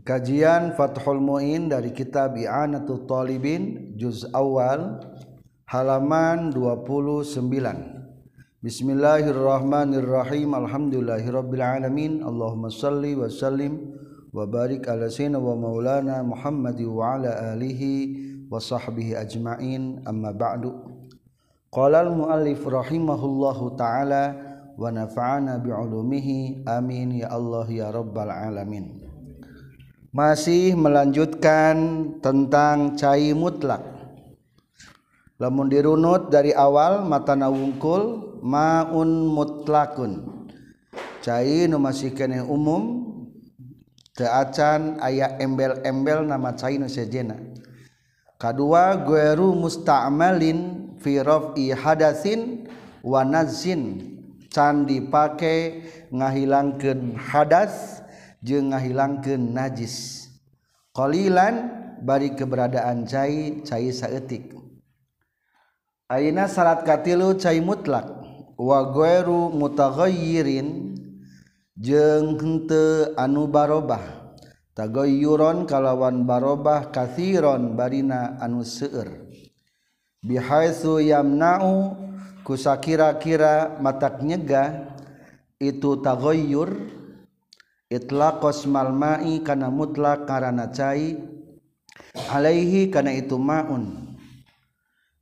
Kajian Fathul Muin dari kitab I'anatul Talibin juz awal halaman 29. Bismillahirrahmanirrahim. Alhamdulillahirabbil alamin. Allahumma shalli wa sallim wa barik ala sayyidina wa maulana Muhammad wa ala alihi wa sahbihi ajmain. Amma ba'du. Qala al-muallif rahimahullahu taala wa nafa'ana bi'ulumihi. Amin ya Allah ya rabbal alamin. masih melanjutkan tentang cai mutlak. Lamun dirunut dari awal matana wungkul maun mutlakun. Cai nu masih kene umum teacan aya embel-embel nama cai nu sejena. Kedua gueru musta'malin fi raf'i hadatsin wa nazin can dipake ngahilangkeun hadas jeung ngahilangkeun najis. Qalilan bari keberadaan cai cai saeutik. Aina syarat katilu cai mutlak. Wa ghairu mutaghayyirin. Jeung henteu anu barobah. Tagayyuron kalawan barobah kathiron barina anu seueur. Bihaitsu yamna'u kusakira-kira matak nyegah itu tagayyur itla kosmal mai kana mutlak karena cai alaihi kana itu maun.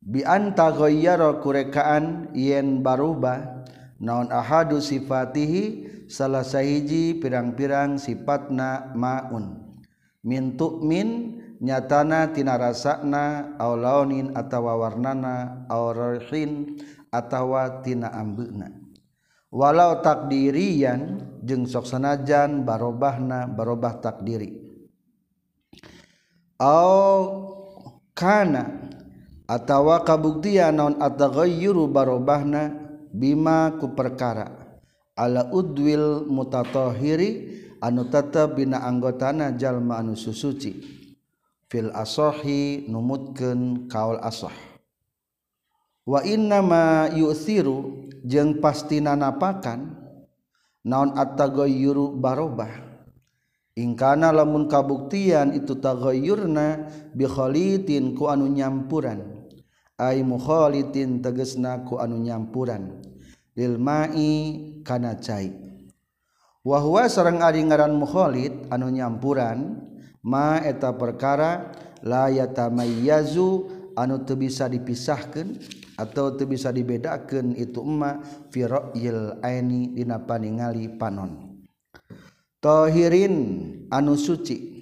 Bianta goyyaro kurekaan yen baruba naon ahadu sifatihi salah sahiji pirang-pirang sifatna maun. Min tu'min nyatana tina rasakna aw launin atawa warnana aw rahin atawa tina ambeuna walau takdirian jeung sok sanajan barobahna barobah takdiri. Au kana atawa kabuktian naon ataghayyuru barobahna bima ku perkara. Ala udwil mutatahhiri anu tetep bina anggotana jalma anu susuci. Fil asahi numutkeun kaul asah wa innama yu'thiru jeung pasti napakan naon at-taghayyuru barobah. Ingkana lamun kabuktian itu taghayyurna bi khalitin ku anu nyampuran. Ay mukhalitin tegesna ku anu nyampuran. Lil ma'i kana cai. Wa huwa sareng ari ngaran mukhalid anu nyampuran ma eta perkara la yatamayyazu anu teu bisa dipisahkeun. atau itu bisa dibedakan itu emma firoil aini dina paningali panon. Tohirin anu suci.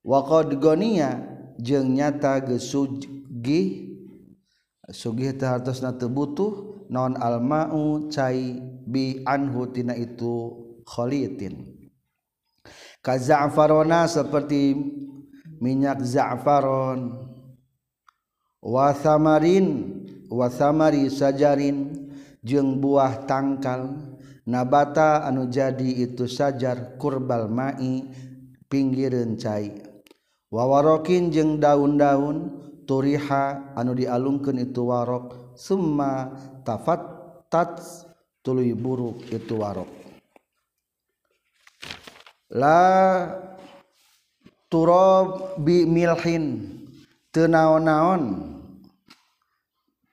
Wakod gonia jeung nyata gesugi sugih. Teh hartosna teu butuh non alma'u cai bi anhu tina itu kholitin kaza'farona seperti minyak za'faron. Wa samarin wasamari sajarin jeung buah tangkal. Nabata anu jadi itu sajar kurbal mai pinggireun cai. Wawarokin jeung daun-daun turiha anu dialungkeun itu warok summa tafattat tuluy buruk itu warok. La turab bi milhin tenaon-naon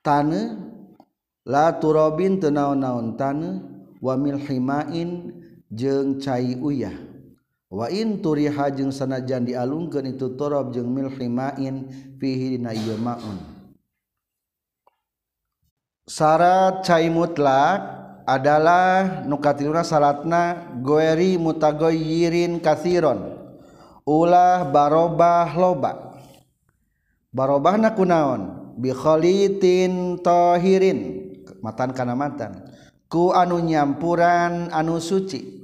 tane la turobin tenaon-naon tane wamil himain jeng cai uyah. Wain turiha jeung sanajan dialungkeun itu torob jeung mil himain fihi dina ieu maun syarat cai mutlak adalah nukatiluna salatna goeri mutagoyirin kasiron ulah barobah loba. Barobahna kunaon? bikholitin tohirin matan kana matan. Ku anu nyampuran anu suci.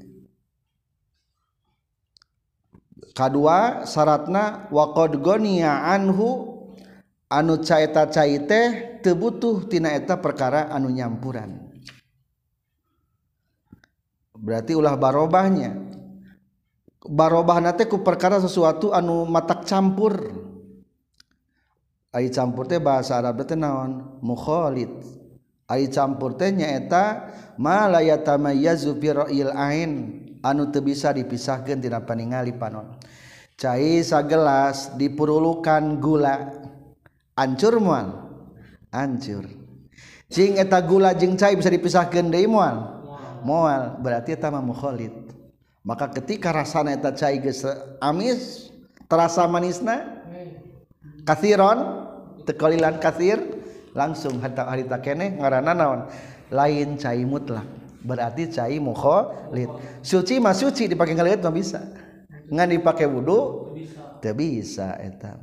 Kadua syaratna waqad gonia anhu anu caeta cai teh teu butuh tina eta perkara anu nyampuran. Berarti ulah barobahnya. Barobahna teh ku perkara sesuatu anu matak campur. Ay campur teh bahasa Arab teh naon? Mukhalid. Ai campur teh nyaeta ma la yatamayyazu bi ra'il ain. Anu teu bisa dipisahkeun tina paningali panon. Cai sagelas dipurulukan gula. Ancur muan? Ancur. Cing eta gula jeung cai bisa dipisahkeun deui muan? Moal berarti eta mah mukhalid. Maka ketika rasana eta cai geus amis terasa manisna? Kathiron? Tekalilan kathir langsung harta harita kene ngaranna naon? Lain cair mutlak. Berarti cair mukhalid. Suci mah suci dipakai ngaliat mah bisa. Ngan dipakai wudhu tidak bisa eta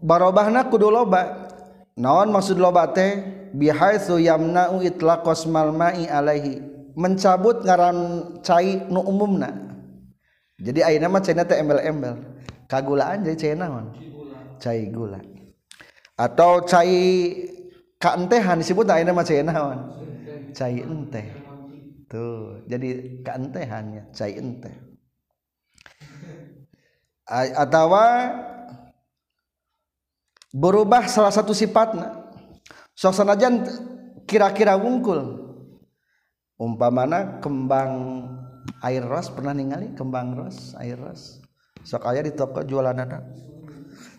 barobahna kudu loba. Naon maksud loba teh? Bihaitsu yamna'u itlaqas malma'i alaihi. Mencabut ngaran cai nu umumna jadi ayeuna mah caina teh embel-embel. Kagulaan jadi cai naon cai gula. Atau cai kaentehan disebut ayeuna mah cai cai enteh. Tuh jadi keantehannya cai ente atau berubah salah satu sifatnya sok sanajan kira-kira wungkul. Umpamana kembang air ros pernah ningali? Kembang ros air ros. Sok aya di toko jualan ada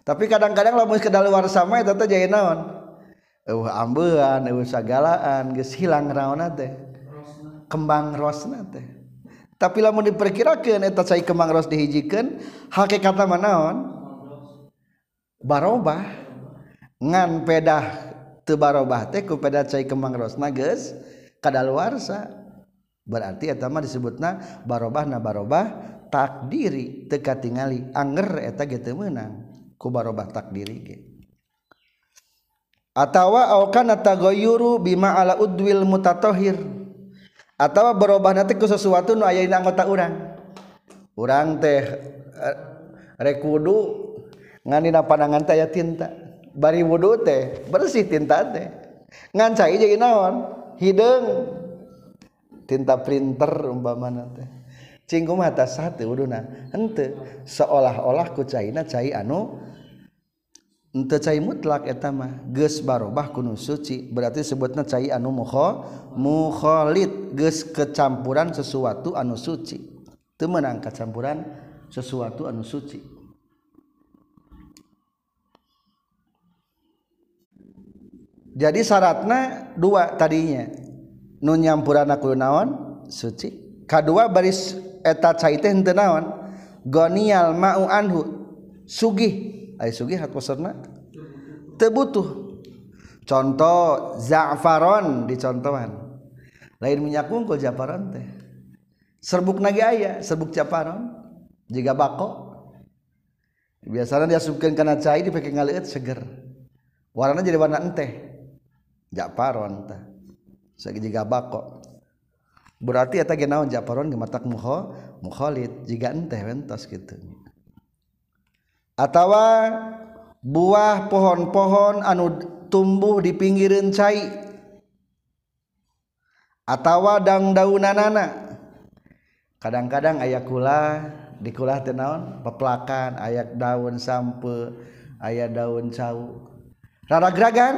tapi kadang-kadang lamun ke luar sama eta teh jadi naon? Eueuh ambean eueuh sagalaan geus hilang raona teh. Kembang rosna teh. Tapi lamun diperkirakan eta cai kembang ros dihijikeun hakikatna manaon barobah. Ngan pedah teu barobah teh ku pedah cai kembang rosna geus kadaluarsa. berarti etama disebutna barobah na barobah takdiri teka tingali anger eta gitu menang ku barobah takdiri ge. Atawa au kana tagoyuru bima ala udwil mutatohir. Atawa berubah nanti ku sesuatu nu aya anggota urang. Urang teh eh, rekudu nganina panangan teh aya tinta. Bari wudu teh bersih tinta teh. Ngan cai jadi naon? Hidung tinta printer umpamana teh. Cingkum atas satu wuduna ente seolah-olah ku caina cai anu ente cai mutlak eta mah. Barobah kuno suci berarti sebutna cai anu mukho mukhalid geus kecampuran sesuatu anu suci. Teu meunang kecampuran sesuatu anu suci. Jadi syaratna dua tadinya nu nyampurana ku naon? Suci. Kadua baris eta cai teh henteu naon? Gonial ma'u anhu. Sugih. Ai sugih hakosna teu butuh. Contoh za'faron dicontohan lain minyak unggul za'faron teh. Serbuk nage aya serbuk za'faron. Jika bako. Biasanya diasupkeun kana cai dipake ngaleut seger. Warnana jadi warna enteh. Za'faron teh. sebagai jika bako. Berarti eta genaun japaron gematak muho mukholid jika ente wentos gitu atau buah pohon-pohon anu tumbuh di pinggiran cai. Atau dang daunanana. Kadang-kadang ayak kula di kulah tenaon peplakan ayak daun sampe ayak daun cau. Rara geragan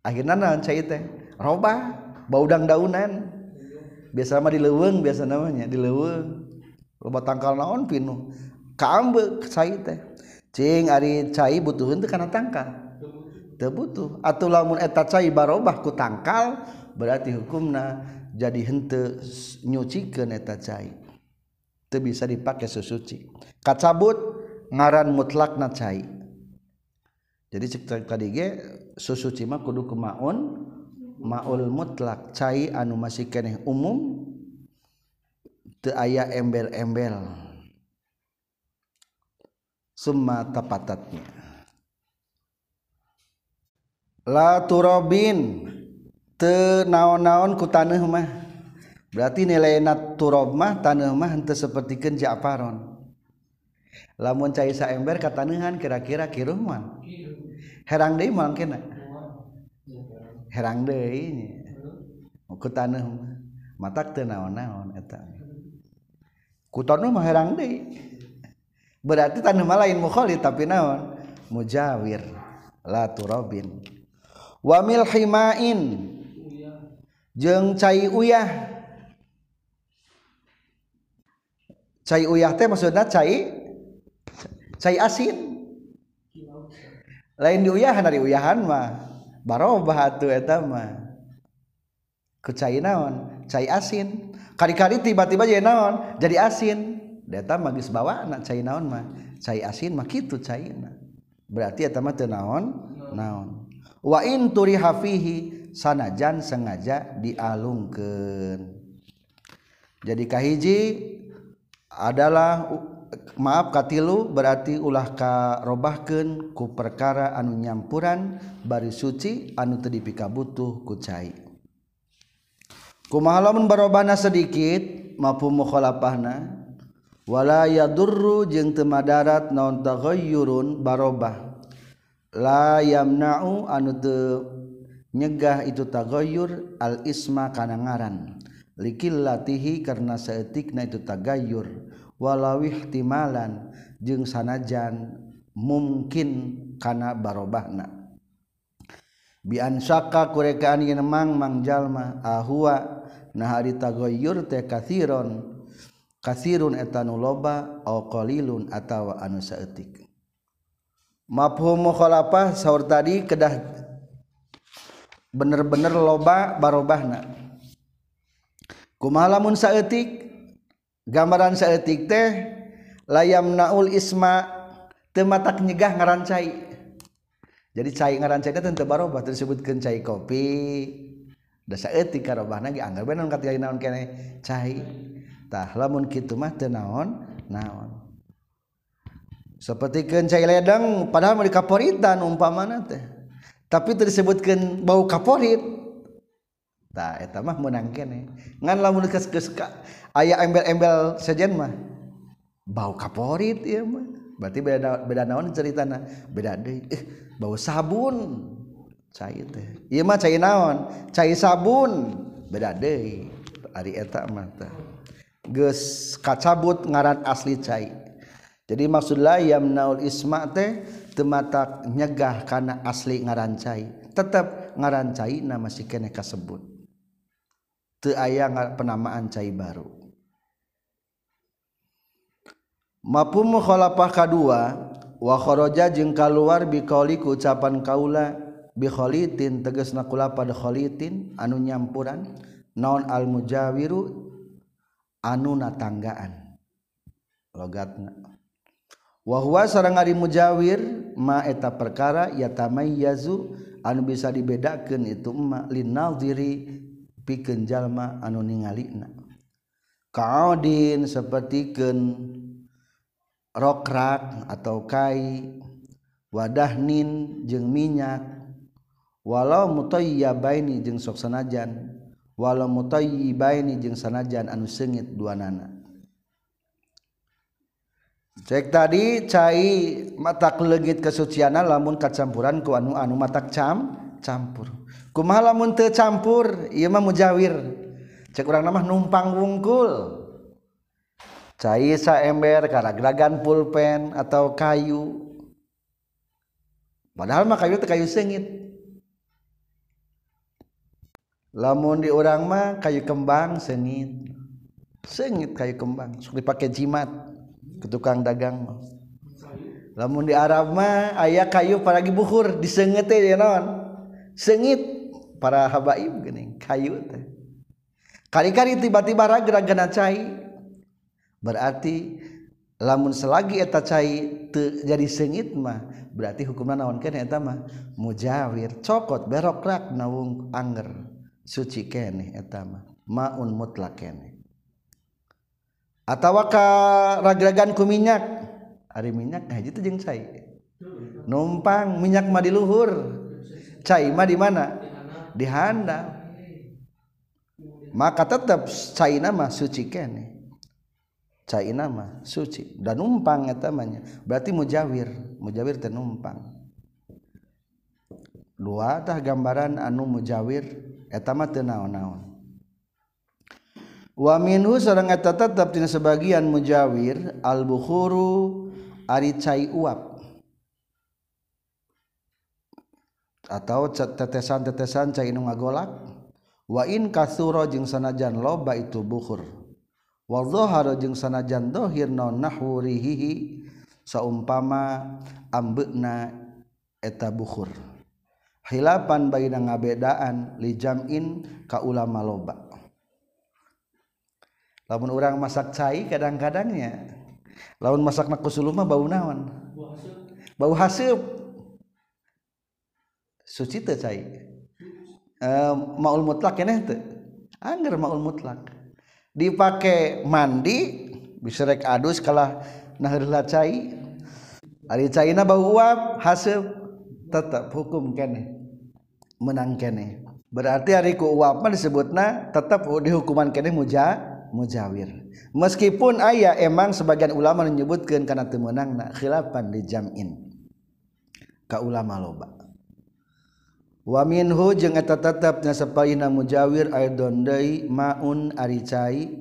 akhirnya naon cai teh? Robah. baudang daunan. Biasa mah dileweng biasa namanya dileweng loba tangkal naon pinuh kaambe cai teh. Cing ari cai butuh teu kana tangkal. Teu butuh. Atuh lamun eta cai barobah ku tangkal berarti hukumna jadi hente nyucikeun eta cai. Teu bisa dipakai susuci kacabut ngaran mutlakna cai. Jadi cek tadi ge susuci mah kudu kemaun maul mutlak cair anu masih keneh umum teu aya embel-embel. Summa tapatatnya. La turabin te naon-naon ku taneuh mah. Berarti nilai nat turab mah taneuh mah henteu sapertikeun ja'faron. Lamun cai saember kataneuhan kira-kira kiruh mah. Herang deui moal kena herang deui. Ku taneuh mah. Matak teu naon-naon eta. Ku taneuh mah herang deui. Berarti tanah lain mukhalid tapi naon? Mujawir. La turabin wa milhimain jeung cai uyah. Cair uyah teh maksudnya cair cair asin. Lain di uyahan dari uyahan mah barobah atuh eta mah. Ku cai naon? Cai asin. Kali-kali tiba-tiba jadi naon? Jadi asin. Eta mah geus bawaana cai naon mah. Cai asin mah kitu caina berarti eta mah teu naon? Naon. Wa in turiha fihi sanajan sengaja dialungkeun. Jadi kahiji adalah maaf katilu berarti ulah karobahken ku perkara anu nyampuran bari suci anu tedipika butuh kucai kumahalamun barobana sedikit mapu mukhalafahna wala yadurru jeung teu madarat naon taghayyurun barobah. La yamna'u anu teu nyegah itu tagayur al isma kana ngaran likillatihi karena saeutikna itu tagayur walawihtimalan jeung sanajan mungkin kana barobahna. Biansaka kurekaan yen mang mangjallma ahwa nah hari goyur teh kathiron. Kathirun etanu loba au qalilun atawa anu saeutik. Mafhum mukhalafah saur tadi kedah bener-bener loba barobahna. Kumaha lamun saeutik? gambaran saeutik teh layam naul isma tematak nyegah ngarancai. Jadi cai ngarancai teh tentu barobah disebutkeun cai kopi. Dasa etik karobah nagi anggar benar kata naon kene? Cai. Tah lamun kitu mah teu naon? Naon. Seperti cai ledeng padahal mau dikaporitan umpamana teh. Tapi disebutkan bau kaporit. Tah eta mah menang kene. Ngan lamun geus ayaah embel-embel sejen mah. Bau kaporit ya mah. Berarti beda beda naon ceritana? Beda deui. Eh, bau sabun. Cai teh. Ieu mah cai naon? Cai sabun. Beda deui. Ari eta mah teh. Geus kacabut ngaran asli cai. Jadi maksud la yamnaul isma teh tematak nyegah kana asli ngaran cai. Tetap ngaran cai na masih kene kasebut. Teu aya penamaan cai baru. mafhum mukhalafah kadua wa kharaja jeung kaluar biqauli ku ucapan kaula bi khalitin tegasna kula pada khalitin anu nyampuran naon al mujawiru anu natanggaan. Logatna. Wa huwa sareng ari mujawir ma eta perkara yatamayyazu anu bisa dibedakeun itu ma linnadhiri pikeun jalma anu ningalina. Kaudin sapertikeun rokrak atau kai wadahnin jeung minyak walau mutayyabaini jeung sok sanajan walau mutayyibaini jeung sanajan anu sengit dua nana cek tadi cai matak legit kesuciana lamun kacampuran ku anu anu matak cam campur. Kumaha lamun teu campur? Ieu mah mujawir. Cek urang mah numpang wungkul. Cai saember karena geragan pulpen atau kayu. Padahal mah kayu teh kayu sengit. Lamun di orang mah kayu kembang sengit. Sengit kayu kembang sok dipake jimat tukang dagang namun di Arabma ayaah kayu para buhur disengit sengit. Para habaibing kayu kali-kali tiba-tiba raga cair berarti lamun selagi eta cair jadi sengit mah berarti hukuman naon kene eta mah? Mujawir cokot berok rak nawung anger suci kene eta mah maun mutlak kene atawa ka ragragan ku minyak? Ari minyak haji teh jeung cai. Numpang minyak mah di luhur. Cai mah di mana? Di handap maka tetap cai mah suci kene China mah suci. Dan numpang etamanya berarti mujawir. Mujawir teh numpang. Dua tah gambaran anu mujawir etama teu naon-naon. Wa minhu sareng eta tetep tina sebagian mujawir al bukhuru ari cai uap. Atau tetesan-tetesan cai nu ngagolak. Wa in kasura jeung sanajan loba itu bukhur. walhara jeung sanajan dhohir non saumpama ambekna eta buhur. Hilapan baina ngabedaan lijamin ka ulama loba. Lamun orang masak cai kadang-kadangnya lamun masak nakusuluma bau naon? Bau hasep suci teh cai. Uh, maul mutlak keneh teh? Angger maul mutlak. Dipakai mandi bisa rek adus kalah nah cai. Ari caina bau uap hasib tetap hukum keneh menang keneh berarti hari ku uap mah disebutna tetap dihukuman keneh muja mujawir. Meskipun ayah emang sebagian ulama menyebutkan karena temenang nak khilapan di jamin ka ulama loba waminhu jeung eta tetap nyasapaina mujawir aidon deui maun ari cai.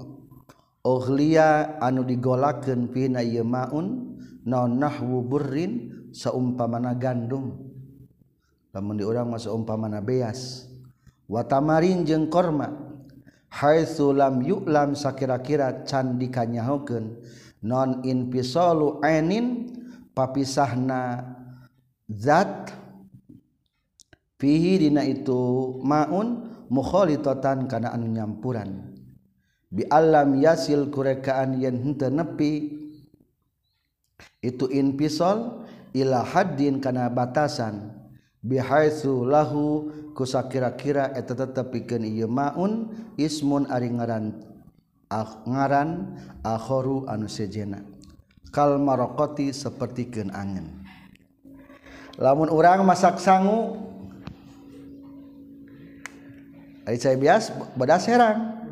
Ughliya anu digolakeun pina ieu maun naon nahwu burrin saumpamana gandum. Lamun di urang mah saumpamana beas. Wa tamarin jeung korma. Haitsu lam yu'lam sakira-kira can dikanyahokeun non infisalu ainin papisahna zat fihi dina itu maun mukhalitotan kana anu nyampuran. Bi alam yasil kurekaan yen henteu nepi. Itu inpisol ila haddin kana batasan. Bihaitsu lahu kusakira-kira eta tetepikeun ieu maun ismun ari ngaran ngaran akhoru anu sejena. Kal maraqati sapertikeun angin lamun urang masak sangu Ari saya bias badas herang.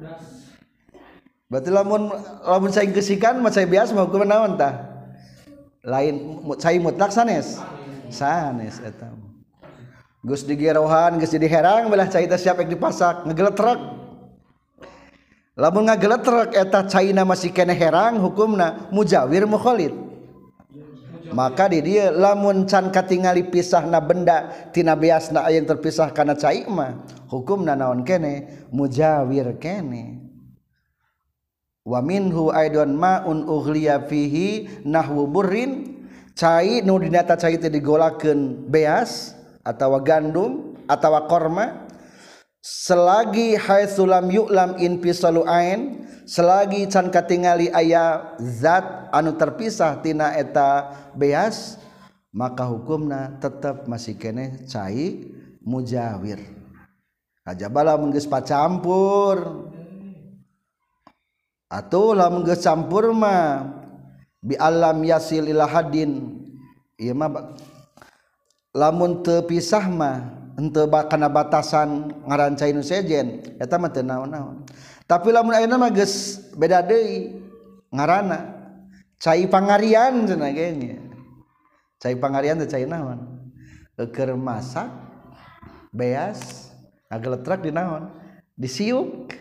Berarti lamun lamun saya gesikan mah saya bias mau ke naon tah? Lain saya mutlak sanes. Sanes eta. Gus digerohan, gus jadi herang belah cai teh siap dipasak ngegeletrek. Lamun ngegeletrek eta cai masih kene herang hukumna mujawir mukhalid. maka di dia lamun can katingali pisah na benda tina biasna yang terpisah karena cai mah hukum na naon kene? Mujawir kene. Wa minhu aidon ma'un ughliya fihi nahwu burrin. Cai nu dinata cai teh digolakeun beas atawa gandum atawa korma. selagi haitsulam yu'lam in fisalu ain selagi can katingali aya zat anu terpisah tina eta beas maka hukumna tetap masih kene cai mujawir. Aja bala menggeus pacampur. Atau lamun geus campur mah. Bi alam yasil ila hadin ieu mah lamun teu pisah mah ente kana batasan ngarancai nu sejen eta mah teu naon-naon. Tapi lamun ayeuna mah geus beda deui ngaranna cai pangarian cenah ge cai pangarian teh cai naon? Keur masak beas ageletrak di naon? Disiuk.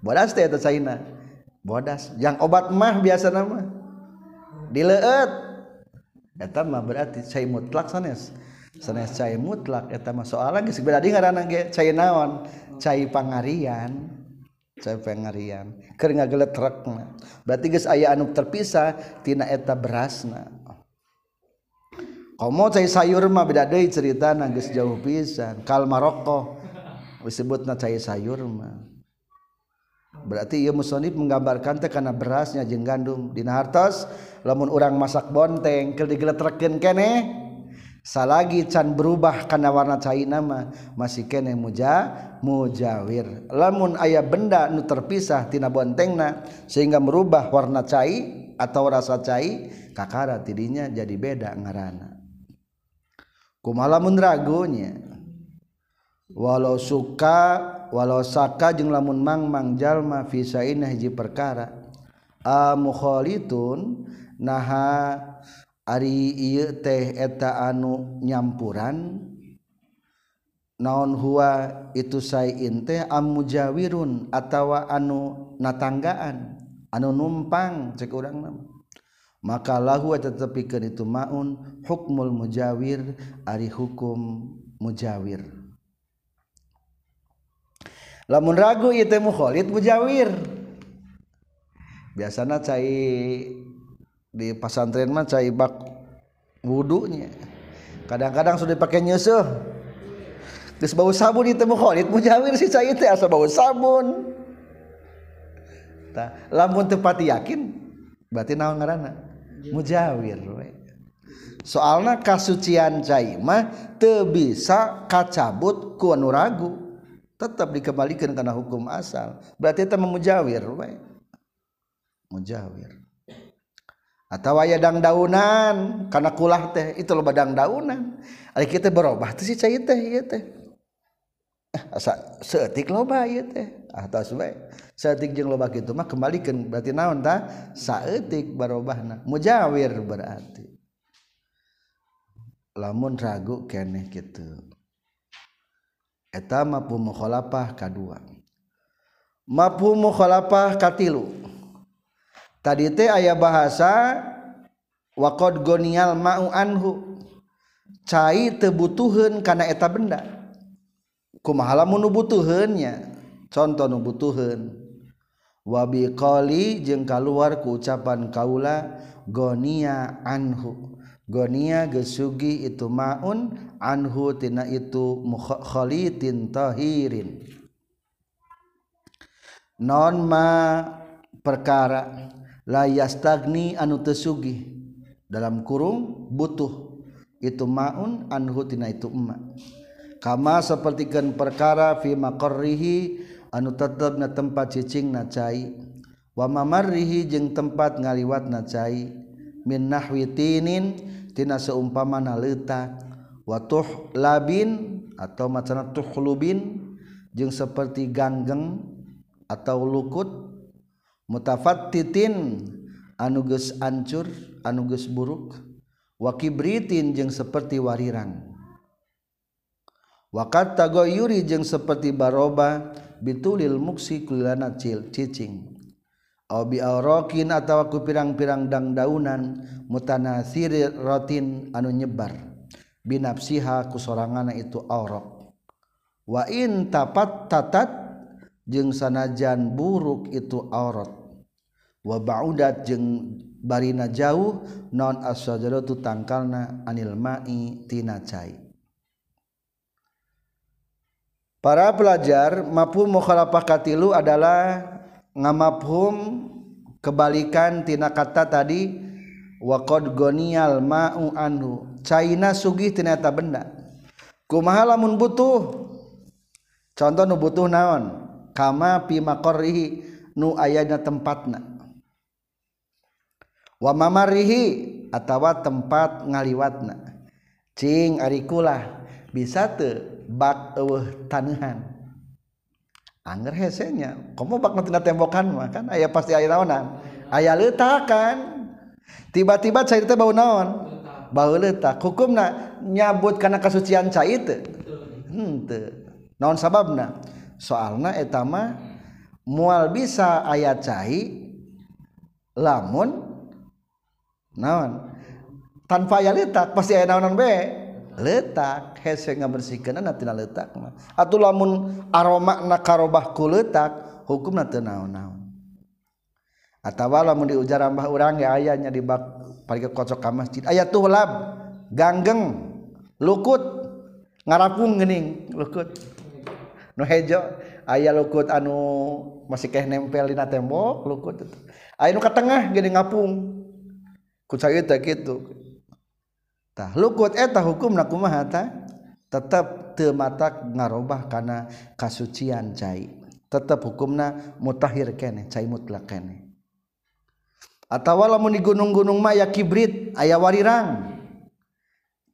Bodas teh eta caina. Bodas. Yang obat mah biasa nama dileet. Eta mah berarti cai mutlak sanes. sanes cai mutlak eta mah soalnya geus beda sebenarnya ngaranna ge cai naon? Cai pangarian. Cai pangarian. Keur ngageletrek berarti geus aya anu terpisah tina eta berasna. Komo cai sayur mah beda deui ceritana geus jauh pisan. Kal maroko disebutna cai sayur mah. Berarti ieu musonib menggambarkan teh kana berasnya jeung gandum. Dina hartos lamun urang masak bonteng keur digeletrekeun keneh salagi can berubah karena warna cai nama masih kene muja mujawir. Lamun ayah benda nu terpisah tina bontengna sehingga merubah warna cai atau rasa cai kakara tidinya jadi beda ngarana. Kumalamun ragunya? Walau suka walau saka jeung lamun mangmang jalma fi saina hiji perkara. A naha Ari ieu teh eta anu nyampuran naon huwa itu sain teh amujawirun atawa anu natanggaan anu numpang cek urang nama maka lahu eta tepikeun itu maun hukmul mujawir ari hukum mujawir. Lamun ragu ieu teh mukhalid mujawir biasana cai di pesantren mah caibak wudhunya kadang-kadang sudah dipakai nyusuh terus bau sabun itu Khalid mujawir si cai teh asa bau sabun. Tah lamun tepati yakin berarti naon ngaranna? Mujawir we. Soalna kasucian cai mah teu bisa kacabut ku anu ragu. Tetap dikembalikan karena hukum asal. Berarti itu memujawir we. Mujawir atau dang daunan karena kulah teh itu lo badang daunan ari kita berubah tuh si cai teh ieu teh. Ah, asa seetik loba ieu teh. Ah, Atas bae. Seetik jeung loba kitu mah kembalikeun berarti naon tah? Saeutik barobahna mujawir berarti. Lamun ragu keneh kitu. Eta mafhum mukhalafah kadua mafhum mukhalafah katilu tadi teh ayah bahasa wakod gonial mau anhu. Cai tebutuhan karena eta benda. Kumahala menubutuhannya contoh nubutuhan wabi koli jeng keluar ku ucapan kaula gonia anhu. Gonia gesugi itu maun anhu tina itu mukholitin tahirin. Non ma perkara. la yastagni anu tesugi dalam kurung butuh. Itu maun anhu tina itu emma. Kama sapertikeun perkara fi maqarrihi anu tetepna tempat cicingna cai. Wa mamarrihi jeung tempat ngaliwatna cai. Min nahwi tinin tina seumpamana leutak wa tuh labin atau macana tuhlubin jeung seperti ganggeng atau lukut mutafat titin anuges ancur anuges buruk wakibritin jeung seperti warirang wakat tagoyuri jeung seperti baroba bitulil muksi kulana cicing. Au bi aurokin atawa ku pirang-pirang dangdaunan mutanasir rotin anu nyebar. Binapsiha ku sorangana itu aurok wa in tapat tatat jeung sanajan buruk itu aurat wa ba'udat jeung barina jauh non asyajaratu tangkalna anil ma'i tina cai. Para pelajar mafhum mukhalafah katilu adalah ngamafhum kebalikan tina kata tadi wa qad gonial ma'u anhu. Caina sugih tina eta benda. Kumaha lamun butuh? Contoh nu butuh naon? Kama pi maqarrihi nu ayana tempatna. wa mamarihi atawa tempat ngaliwatna. Cing arikulah bisa te bak eueuh tanehan. Anger hesenya komo bak na tembokan mah kan? Aya pasti aya naonan. Aya leutakan tiba-tiba cai teh bau naon? Bau leutak hukumna nyabut kana kasucian cai teh. Hmm, Henteu naon sababna? Soalna eta mah mual bisa ayat cai lamun naon? Tanpa aya letak pasti aya naonan be. Letak hese ngabersihkeun tina letak mah. Atuh lamun aroma na karobah ku letak hukumna teu naon-naon. Atawa lamun diujar ambah urang ya ayanya di bak parike kocok ka masjid. Aya tuhlab ganggeng lukut ngarapung gening lukut. Nu hejo aya lukut anu masih keh nempel dina tembok lukut. Aya nu ka tengah geuning ngapung. Ku teh kitu lukut eta hukum nakumaha tetap temata ngarubah karena kasucian cair tetap hukumna mutahhir kene cair mutlak kene. Atau mau di gunung-gunung Maya kibrit aya warirang.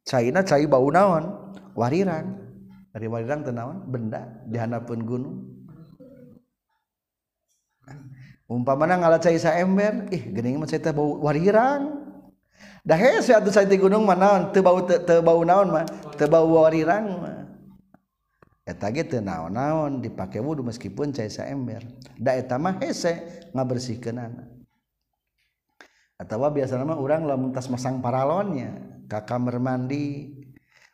China cair bau naon? Warirang. Dari warirang tenawan benda dihanapun gunung. Umpa mana ngala cair sa ember ih gening mah saya bau warirang dah hese atuh saeutik gunung mah naon? Teu bau teu bau naon mah? Teu bau warirang mah. Eta ge teu naon-naon dipake wudu meskipun cai saember. Da eta mah hese ngabersihkeunana atawa biasana mah urang lamun tas masang paralonnya ka kamar mandi.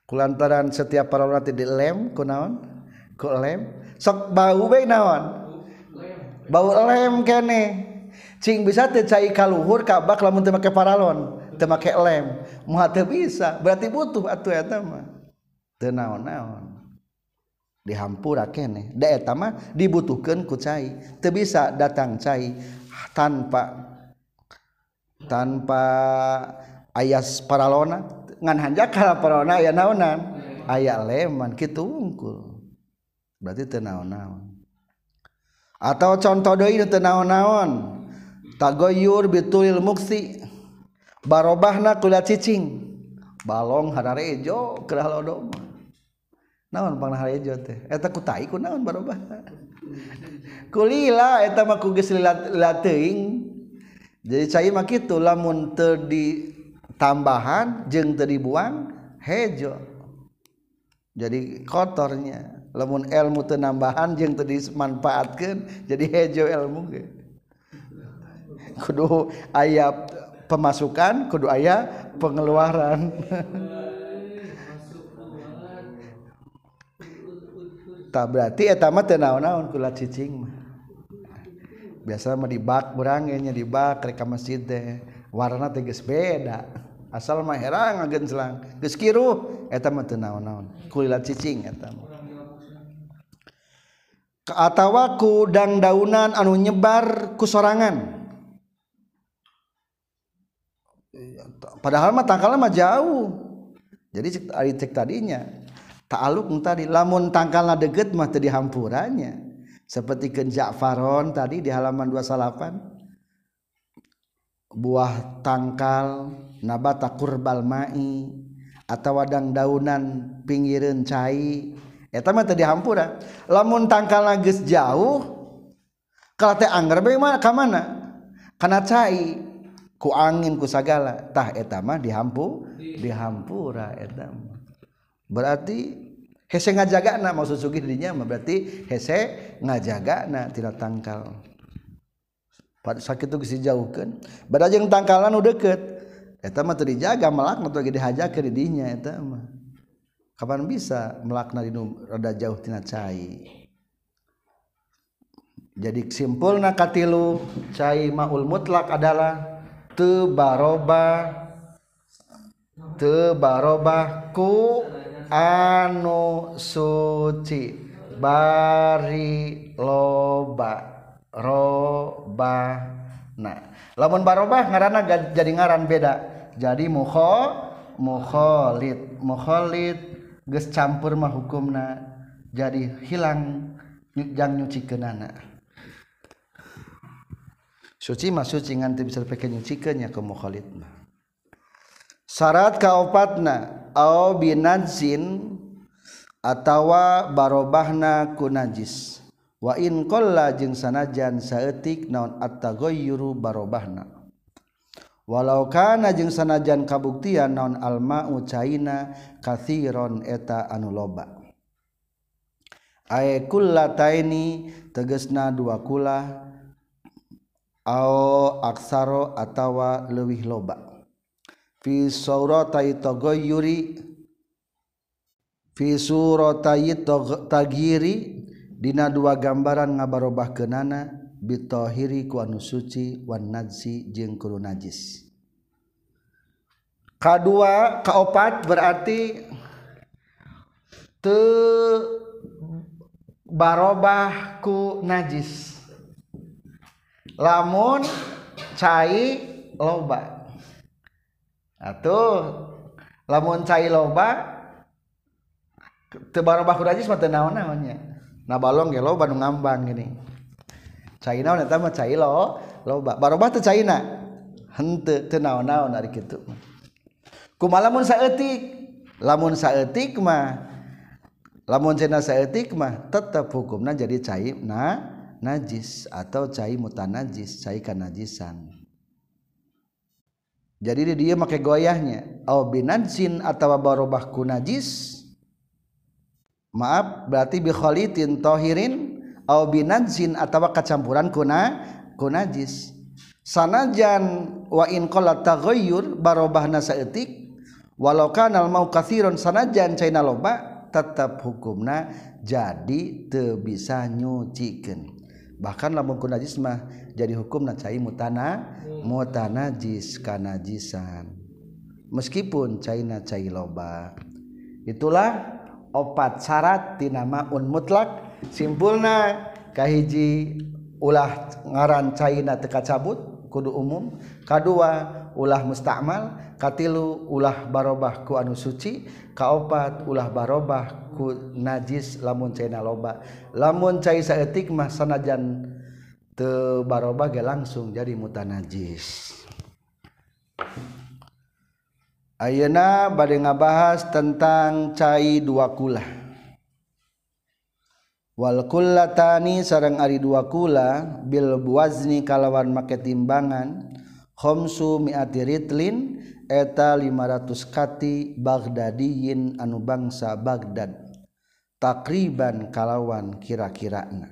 Kulantaran setiap paralon teh dilem kunaon ku lem. Sok bau bae naon? Bau lem kene. Cing bisa teu cai kaluhur kabak lamun teu make paralon. temakai lem. Muha teu bisa. Berarti butuh atuh eta mah. Teu naon-naon. Dihampura keneh da eta mah dibutuhkeun ku cai. Teu bisa datang cai tanpa tanpa ayas paralona. Ngan hanjak paralona aya naonan? Aya leman. Kitu unggul berarti teu naon-naon. Atau contoh deui teu naon-naon. Tagoyur bitulil muksi. barobahna kula cicing. Balong hararejo kerah lodom naon pang hararejo teh? Eta ku tai ku naon barobah? Kulila eta mah ku geus lateuing jadi cai mah kitu lamun teu ditambahan jeung teu dibuang hejo. Jadi kotornya lamun ilmu teu nambahan jeung teu dimanfaatkeun jadi hejo ilmu ge. Kudu ayap pemasukan kudu aya pengeluaran. Tak berarti eta mah teu naon-naon kula cicing mah. Biasa mah di bak urang nya di bak rek masjid teh. Warna teh geus beda. Asal mah herang agenselang geus kiruh eta mah teu naon-naon kula cicing eta mah. Atawa ku dang daunan anu nyebar ku sorangan. Padahal mah tangkalna mah jauh. Jadi cek cek tadinya. Ta'aluk tadi lamun tangkalna deket mah teu dihampurannya. Seperti ke Ja'faron tadi di halaman 28 buah tangkal nabata kurbal mai atau wadang daunan pinggiran cai. Eta mah teu dihampura. Lamun tangkal geus jauh kalau teh anggar bagaimana ka mana? Cai ku angin ku sagala. Tah eta mah dihampu dihampura eta berarti hese ngajaga maksud Sugih dirinya berarti hese ngajaga tidak tangkal. Sakit itu bisa jauhkan berarti yang tangkalan udah deket etama tuh dijaga melakna tuh di ke dirinya etama kapan bisa melakna di rada jauh tina cai? Jadi simpulna katilu cai maul mutlak adalah tebaroba. Tebarobahku anu suci. Bari loba roba nah lamun barobah ngarana jadi ngaran beda. Jadi muho mukholid mukholid geus campur mah hukumna. Jadi hilang jang nyuci kenana suci mah suci nganti bisa pakai nyucikeun nya ke mukhalid mah. Syarat kaopatna au binajin atawa barobahna ku najis. Wa in qalla jeung sanajan saeutik naon at-taghayyuru barobahna. Walau kana jeung sanajan kabuktian naon alma'u caina kathiron eta anu loba. Ay kullataini tegesna dua kulah kula aksaro atawa lewih loba. Yuri tagiri dina dua gambaran ngabarubah kenana bitohiri ku anu suci wan najsi jeung kudu najis. Kedua keopat berarti te barobah ku najis lamun cai loba. Atuh lamun cai loba tebar najis mah teu naon naonnya nah balong ge loba nu ngambang gini. Cai naon eta mah cai lo loba. Barobah teu cai na henteu teu naon-naon ari kitu. Kumaha lamun saeutik? Lamun saeutik mah lamun cenah saeutik mah tetep hukumna jadi cai na najis atau cai mutanajis cai kanajisan. Jadi dia pakai goyahnya. Au binajin atau barobah najis. Maaf berarti bi khalitin tahirin au binajin atau kecampuran kuna kunajis sanajan wa in qala taghayyur barobahna saeutik walau kana al mau katsiron sanajan caina loba tetap hukumna jadi teu bisa nyucikeun bahkan lamun najis mah jadi hukum cai mutana hmm. mutanajis kanajisan meskipun caina cai loba. Itulah opat syarat tina maun mutlak. Simpulna kahiji ulah ngaran caina teka cabut kudu umum. Kadua ulah mustakmal katlu ulah barobah ku anu suci kaopat ulah barobah ku najis lamun cena loba lamun cai saeutik mah sanajan teu barobah ge langsung jadi mutanajis. Ayeuna bade ngabahas tentang cai dua kula. Wal kullatani sareng ari dua kula bil buwazni kalawan make timbangan homsu miati ritlin eta 500 kati Baghdadiyin anu bangsa Baghdad. Takriban kalawan kira-kirana.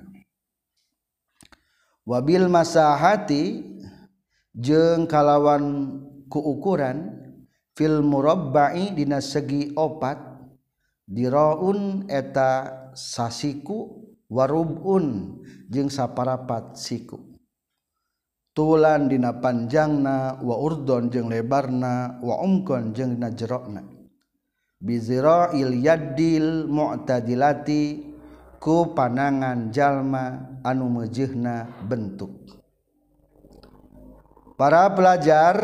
Wabil masahati jeng kalawan kuukuran fil murabba'i dina segi opat diraun eta sasiku warubun jeung saparapat siku. tulan dina panjangna wa urdon jeung lebarna wa umkon jeung dina jerokna. Bizirail yadil mu'tadilati ku panangan jalma anu meujeuhna bentuk. Para pelajar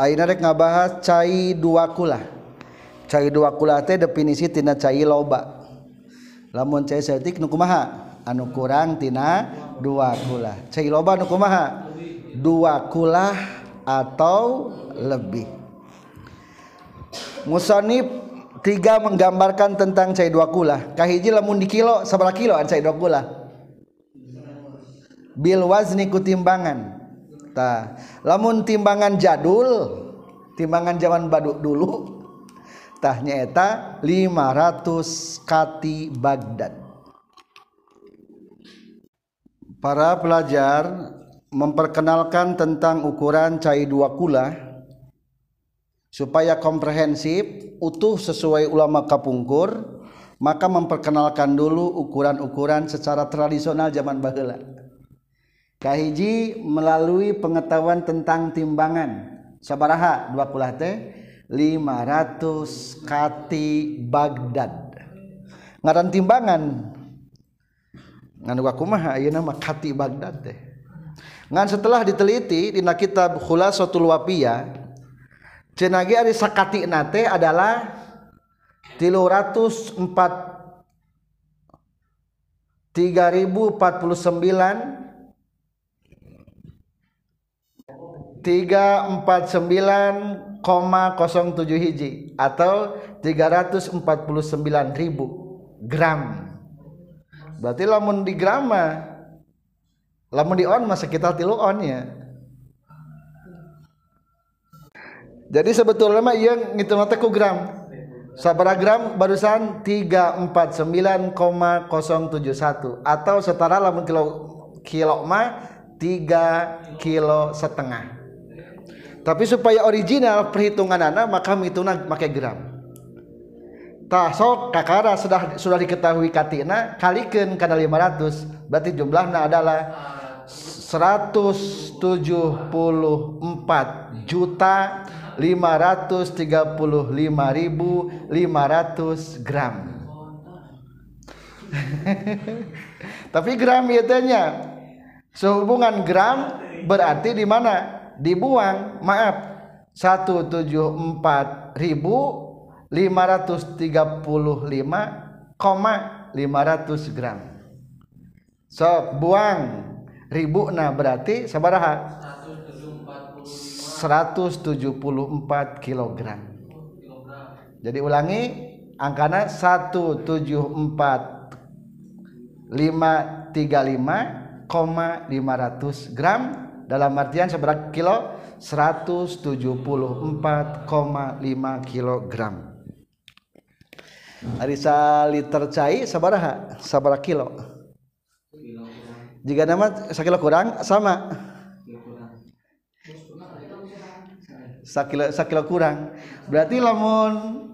ayeuna rek ngabahas cai dua kulah. Cai dua kulah teh definisi tina cai loba. Lamun cai setik nu kumaha? Anu kurang tina dua kulah. Cai loba nu kumaha? Dua kula atau lebih. Musonib tiga menggambarkan tentang cair dua kulakahhiji lamun di kilo sebelah kilo cair dua gula Bil wazni kutimbangan lamun timbangan jadul timbangan zaman baduk dulutahnya eta 500 Kati Baghdad. Para pelajar memperkenalkan tentang ukuran cair dua kula supaya komprehensif utuh sesuai ulama kapungkur maka memperkenalkan dulu ukuran-ukuran secara tradisional zaman Baghdad kahiji melalui pengetahuan tentang timbangan. Sabaraha dua kulah teh 500 kati Baghdad. Ngaran timbangan ngan kumaha? Ayeuna mah kati Baghdad teh ngan setelah diteliti dina kitab Khulasatul Wafiyah cenah ge ari sakati nate adalah 304 3049 349,07 hiji atau 349.000 gram. Berarti lamun di grama lamun di on masa kita tilu on ya. Jadi sebetulnya mah iya ngitung ku gram. Sabara gram barusan 349,071 atau setara lamun kilo kilo mah 3 kilo setengah. Tapi supaya original perhitungan anak maka mituna pakai gram. Tah sok kakara sudah sudah diketahui katina kalikan karena 500 berarti jumlahnya adalah 174 juta 535.500 gram. Tapi gram ya sehubungan gram berarti di mana? Dibuang. Maaf. 174.535,500 gram. Sok buang ribu nah berarti sabaraha? 174 kilogram. Jadi ulangi angkana 174 535,500 gram dalam artian seberapa kilo? 174,5 kilogram. Arisa liter cai sabaraha? Sabaraha kilo jika nama sakilo kurang sama. Sakilo sakilo kurang. Berarti lamun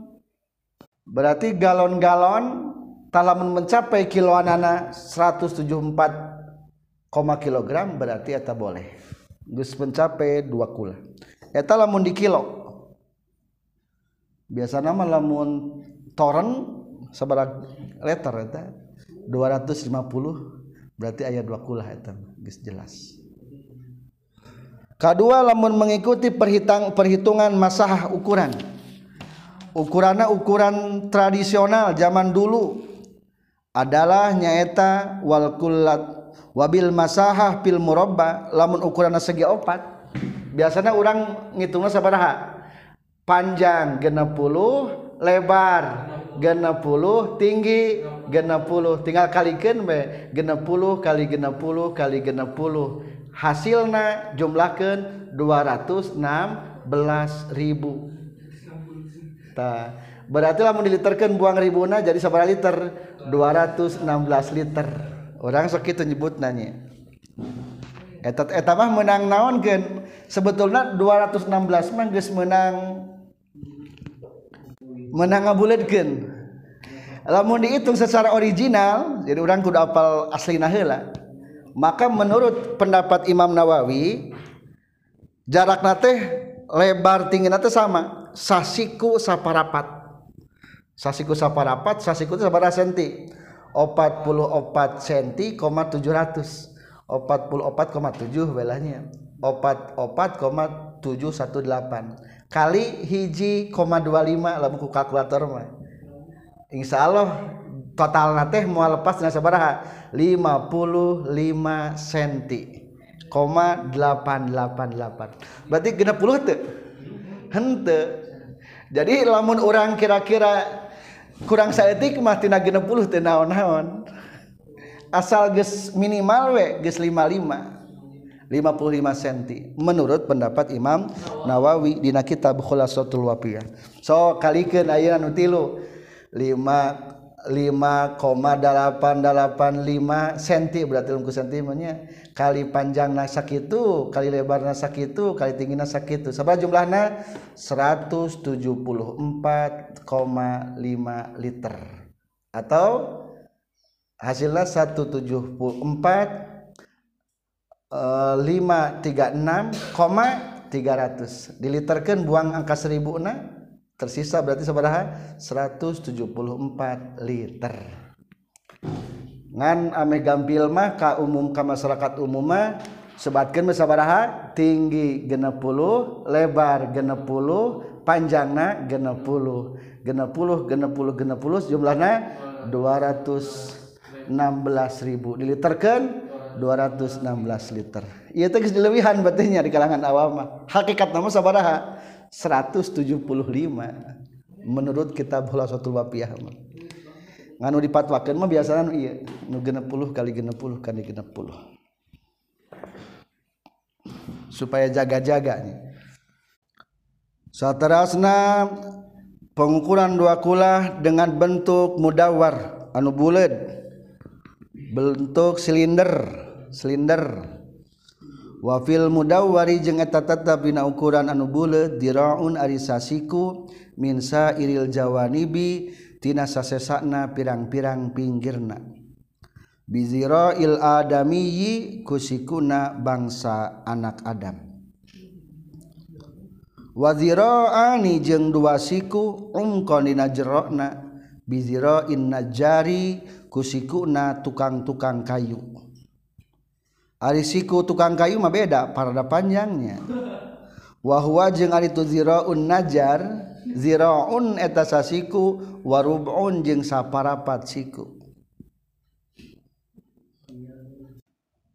berarti galon-galon talamun mencapai kiloan anak 174,5 kilogram berarti eta boleh. Geus mencapai dua kula. Eta lamun di kilo. Biasa nama lamun toren sabar liter eta 250 berarti ayat dua kulah eta geus jelas. Kedua lamun mengikuti perhitang perhitungan masah ukuran. Ukurannya ukuran tradisional zaman dulu adalah nyaeta wal kullat wabil masahah pil murabba. Lamun ukuran segi opat biasanya orang ngitungnya sabaraha? Panjang 60 lebar. Genep puluh tinggi genep puluh tinggal kalikan be genep puluh kali genep puluh kali genep puluh hasilna jumlahkan 216 ribu. Ta. berarti lamun diliterkan buang ribuna jadi sabaraha liter? 216 liter. Orang sakit nyebut nanya etat etamah menang naon gen? Sebetulnya 216 mah geus menang menang ngabuletkeun lamun dihitung secara original jadi orang kudu apal asli heula maka menurut pendapat Imam Nawawi jarak nate lebar tinggi nate sama sasiku saparapat. Sasiku saparapat sasiku itu sabaraha senti. 44 cm, 700 44,7 belahnya 44,718 kali hiji koma dua lima lah buku kalkulator mah. Insya Allah total teh mau lepas dengan sabaraha 55 senti koma 888 berarti genap puluh tuh hente jadi lamun orang kira-kira kurang saetik mah tina genep puluh teu naon-naon. Asal ges minimal we ges 55 55 cm menurut pendapat Imam Nawawi dina kitab Khulasatul Wafiyah. So kalikeun ayeuna nu tilu. 5,885 cm berarti lungku sentimennya kali panjang nasak itu kali lebar nasak itu kali tinggi nasak itu sabar jumlahnya 174,5 liter. Atau hasilnya 174 Eh, 536 koma 300 diliterkan buang angka 1000 na tersisa berarti seberapa 174 liter. Ngan ameh gampil mah ka umum ka masyarakat umuma sebatkan mesabaraha tinggi genep puluh lebar genep puluh panjangna genep puluh genep puluh genep puluh genep puluh jumlahnya 216 ribu. Diliterkan 216 liter. Ieu teh geus betehnya di kalangan awam mah. Hakikat nama sabaraha 175 menurut kitab Khulasatul Wafiyah nganu dipatwakeun mah biasana iya nu 60 kali 60 kali 60 supaya jaga-jaganya saterasna pengukuran dua kulah dengan bentuk mudawar anu bulat bentuk silinder silinder wafil mudawari jeung eta tetep dina ukuran anu bule diraun arisasiku minsa min sairil jawanibi tina sasesana pirang-pirang pinggirna. Bizirail adamiyyi kusikuna bangsa anak adam. Waziraani jeung dua siku umkon dina jerokna bizirain najari kusikuna tukang-tukang kayu. Siku tukang kayu mah beda parada panjangnya. Wahwa jeung ari tu ziraun najar ziraun eta sasiku warubun jeung saparapat siku.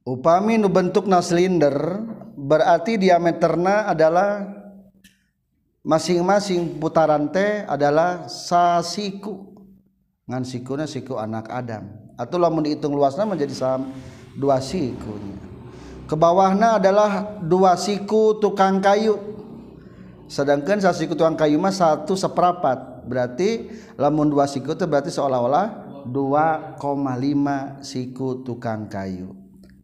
Upami nu bentukna silinder berarti diameterna adalah masing-masing putaran teh adalah sasiku ngan sikuna siku anak Adam. Atau lamun dihitung luasnya menjadi sama dua sikunya. Ke bawahnya adalah dua siku tukang kayu. Sedangkan satu siku tukang kayu mah satu seperapat. Berarti lamun dua siku itu berarti seolah-olah 2,5 siku tukang kayu.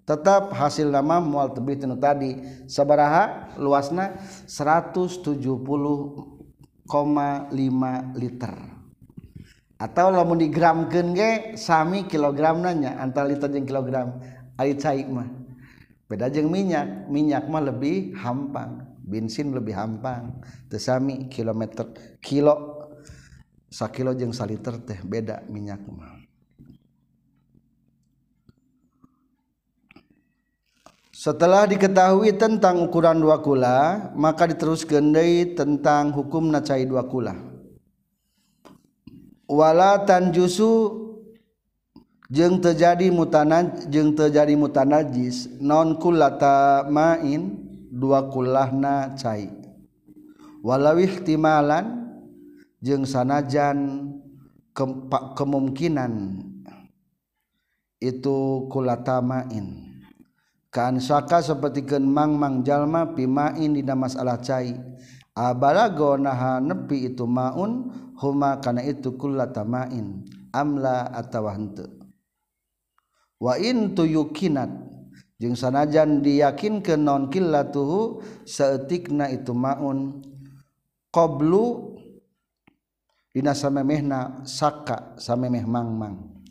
Tetap hasil nama mual tebih tadi. Sabaraha luasna 170,5 liter. Atau lamun digramkeun ge sami kilogram nanya antara liter jeung kilogram mah. Bedajeng minyak. Minyak mah lebih hampang. Bensin lebih hampang. Tesami kilometer kilo sakilo jeng saliter teh beda minyak mah. Setelah diketahui tentang ukuran dua kula, maka diteruskan deui tentang hukum nacai dua kula. Wala tanjusu jeung terjadi jeung terjadi mutanajis non kullata main dua kulahna cai. Walau ihtimalan jeung sanajan ke, kemungkinan itu kulata main. Saka sepertiken mangmang jalma pimain di masalah cair abalago naha nepi itu maun huma karena itu kula tamain amla atau wain tuyukinat. Jeung sanajan diyakin ke non killatuhu saeutikna itu maun. Qablu dina samemehna saka samemeh mangmang.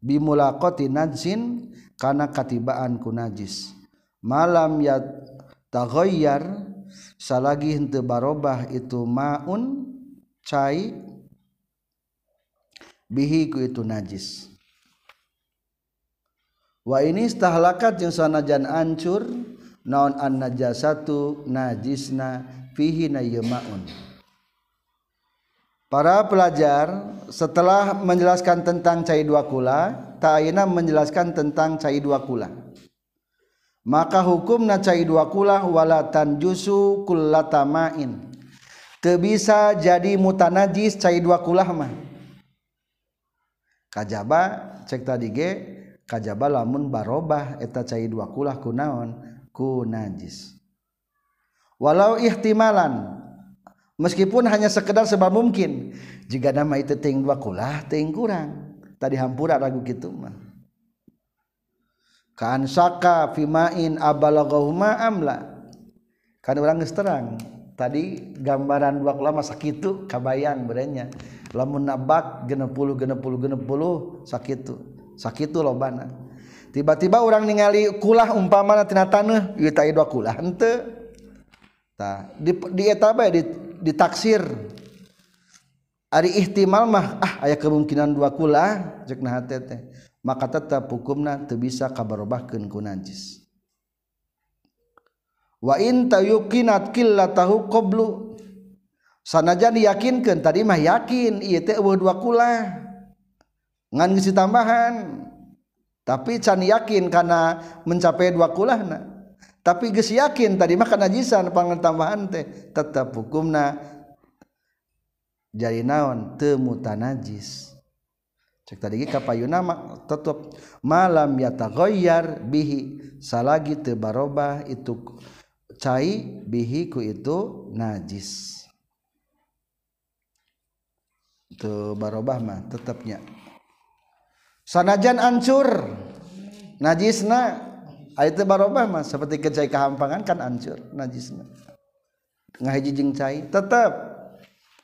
Bimulaqati najsin kana katibaan ku najis. Malam ya taghayyar salagi henteu barobah itu maun cai bihi ku itu najis. Wa ini istahlakat jeung sanajan ancur naon an najasatu najisna fihi na maun Para pelajar setelah menjelaskan tentang cai dua kula ta'ayna menjelaskan tentang cai dua kula. Maka hukum cai dua kula wala tanjusu kullatamain teu bisa jadi mutanajis cai dua kula mah. Kajaba cek tadi ge kajaba lamun barobah eta cai dua kulah kunaon ku najis walau ihtimalan meskipun hanya sekedar sebab mungkin jika nama itu ting dua kulah ting kurang. Tadi hampura ragu gitu mah. Kan saka fimain abalagahuma amla. Kan orang terang tadi gambaran dua kulah masa kitu kabayang berenya lamun nabak genep puluh genep puluh genep puluh sakitu. sakit lobana tiba-tiba orang ningali kulah umpama tina tanah ieu tah dua kulah henteu. Tah di, di eta bae di, ditaksir. Ari ihtimal mah ah aya kemungkinan dua kulah cek nah teh. Maka tetap hukumna teu bisa kabarobahkeun ku najis. Wa in tayuqinat qillatahu qablu. Sanajan diyakinkeun tadi mah yakin ieu teh eueuh dua kulah. Ngan geus tambahan. Tapi can yakin karena mencapai dua kulahna. Tapi geus yakin tadi mah najisan pangan tambahan teh tetap hukumna. Jadi naon? Temuta najis cek tadi kapayuna tetap malam ya tagoyar bihi salagi tebarobah itu cai bihi ku itu najis. Itu barobah mah tetapnya sanajan ancur. Najisna. Itu barobah mah seperti kecai kehampangan kan ancur najisna. Ngahiji jeung cai tetap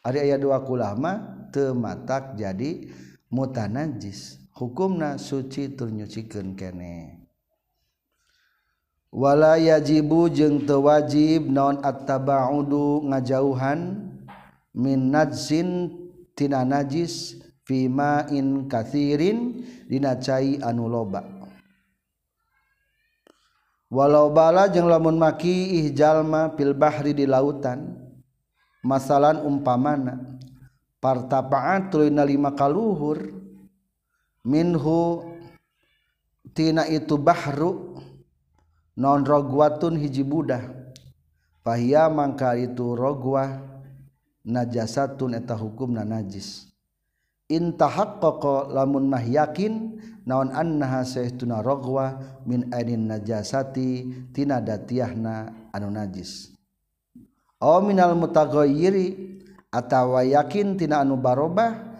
ari aya dua kulama tematak jadi mutanajis. Hukumna suci tur nyucikeun kene. Wala yajibu jeung teu wajib naon at-tabaudu ngajauhan min najsin tina najis. fimain kathirin dina cai anu loba. Walau bala jeung lamun maki ihjalma fil bahri di lautan masalan umpamana partapaan tulina lima kaluhur minhu tina itu bahru non rogwatun hiji budah fahia mangka itu rogwa najasatun eta hukumna najis. intahak koko lamun mah yakin naon annaha sahtuna rogwa min ainin najasati tina datiahna anu najis. Aw minal mutaghayyiri atawa yakin tina anu barobah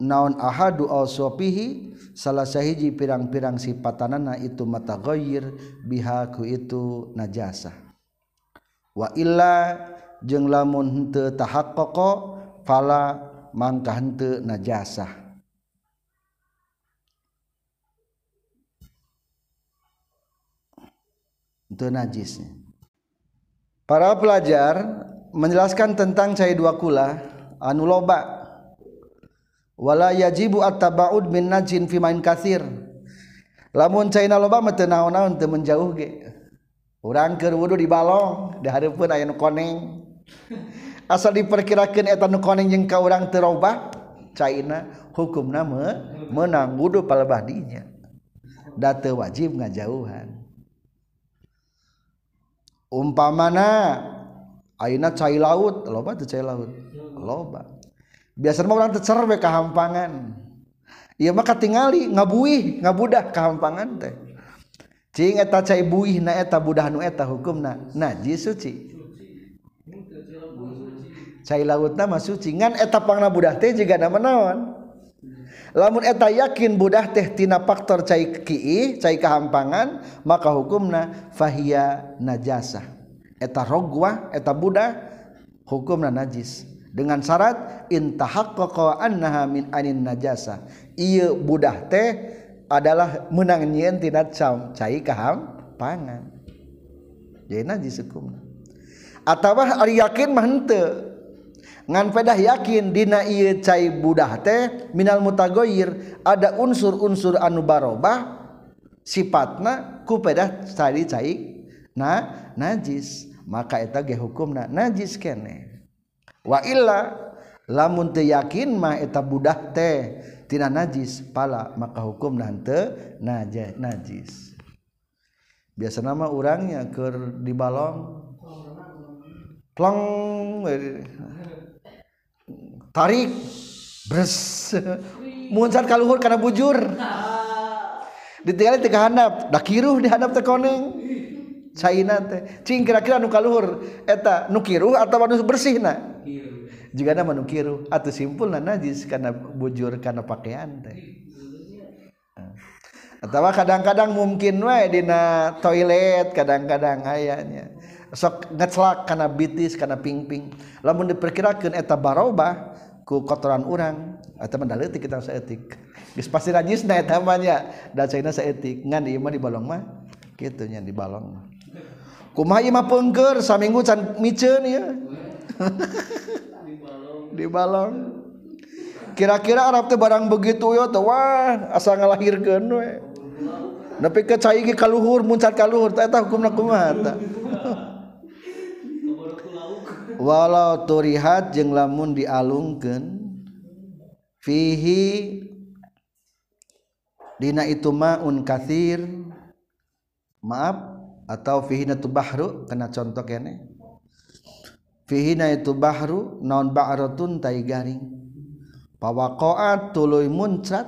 naon ahadu al sopihi salah sahiji pirang-pirang sipatanana itu mataghayyir biha ku itu najasa wa illa jeung lamun teu tahaqqaqa fala mangka henteu najasah itu najisnya. Para pelajar menjelaskan tentang cai dua kula anu loba. Wala yajibu at-taba'ud min najin fi main katsir. Lamun cai loba mah teu naon-naon teu menjauh ge. Urang keur wudu di balong, da hareupeun aya nu koneng. asal diperkirakan eta nu koneng jeung ka urang teu robah caina hukumna me, menang wudu palebadinya da teu wajib ngajauhan. Umpamana ayeuna cai laut loba teu cai laut? Loba. Biasanya orang tercer we kahampangan. Ieu mah katingali ngabuih ngabudah kahampangan teh. Cing eta cai buih na eta budah nu eta hukumna. Najis suci. Lautna mah suci. Ngan eta pangna budah teh jiga nama naon? Lamun eta yakin budah teh tina faktor cai ki'i cai kahampangan maka hukumna fahiya najasah. Eta rogwa eta budah hukumna najis. Dengan syarat intahaqqaqa annaha min anin najasa ieu budah teh adalah menang nyieun tina cai kahampangan. Jadi najis hukumna. Atawa ari yakin mah henteu ngan pedah yakin dina ieu cai budah teh minal mutagoyir ada unsur-unsur anu barobah sifatna ku pedah cari cai na najis. Maka eta ge hukumna najis kene. Wa illa lamun teu yakin mah eta budah teh tina najis pala maka hukum nante najis. Biasa nama orangnya ke di balong plong tarik. Bres. Munsan kaluhur karena bujur. Ditinggalin tiga handap dah kiruh di handap tekoneng caina teh. Cing kira-kira nu kaluhur eta nu kiruh atau nu bersih na? Jika nama nu kiruh. Atau simpul na najis karena bujur karena pakaian teh. Ah. Atau kadang-kadang mungkin wae dina toilet kadang-kadang ayahnya sok ngeclak karena bitis karena pingping. Lamun diperkirakan eta barobah ku kotoran orang atau mendaletik kita seetik geus pasti rajisna eta mah nya. Da cina seetik ngan ieu mah di balong mah. Kitu nya di balong mah. Kumaha ieu mah peungkeur saminggu can miceun ieu. Di balong. Kira-kira Arab teh barang begitu ya teh wah asa ngalahirkeun we. Nepi ke cai ge kaluhur muncat kaluhur eta hukumna kumaha eta walau turihat jeung lamun dialungkeun fihi dina itu maun kathir. Maaf atau fihi tu bahru kena contoh kene. Fihi itu bahru non ba'ratun tai garing. Pawaqa'at tuluy muncrat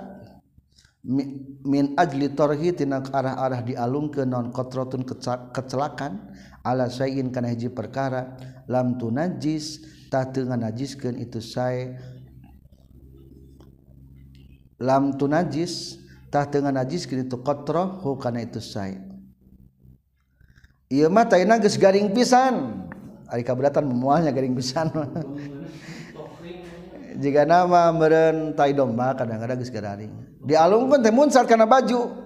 min ajli tarhi tina arah-arah dialungkeun non kotrotun kecelakan. ala sayin kana hiji perkara lam tu najis tah teu najiskeun itu sae. Lam tu najis tah teu najiskeun itu qatra hu kana itu sae. Ieu mah tayna geus garing pisan. Ari kaberatan memualnya garing pisan jika nama meren tai domba kadang-kadang geus garing dialungkeun teh munsar kana baju.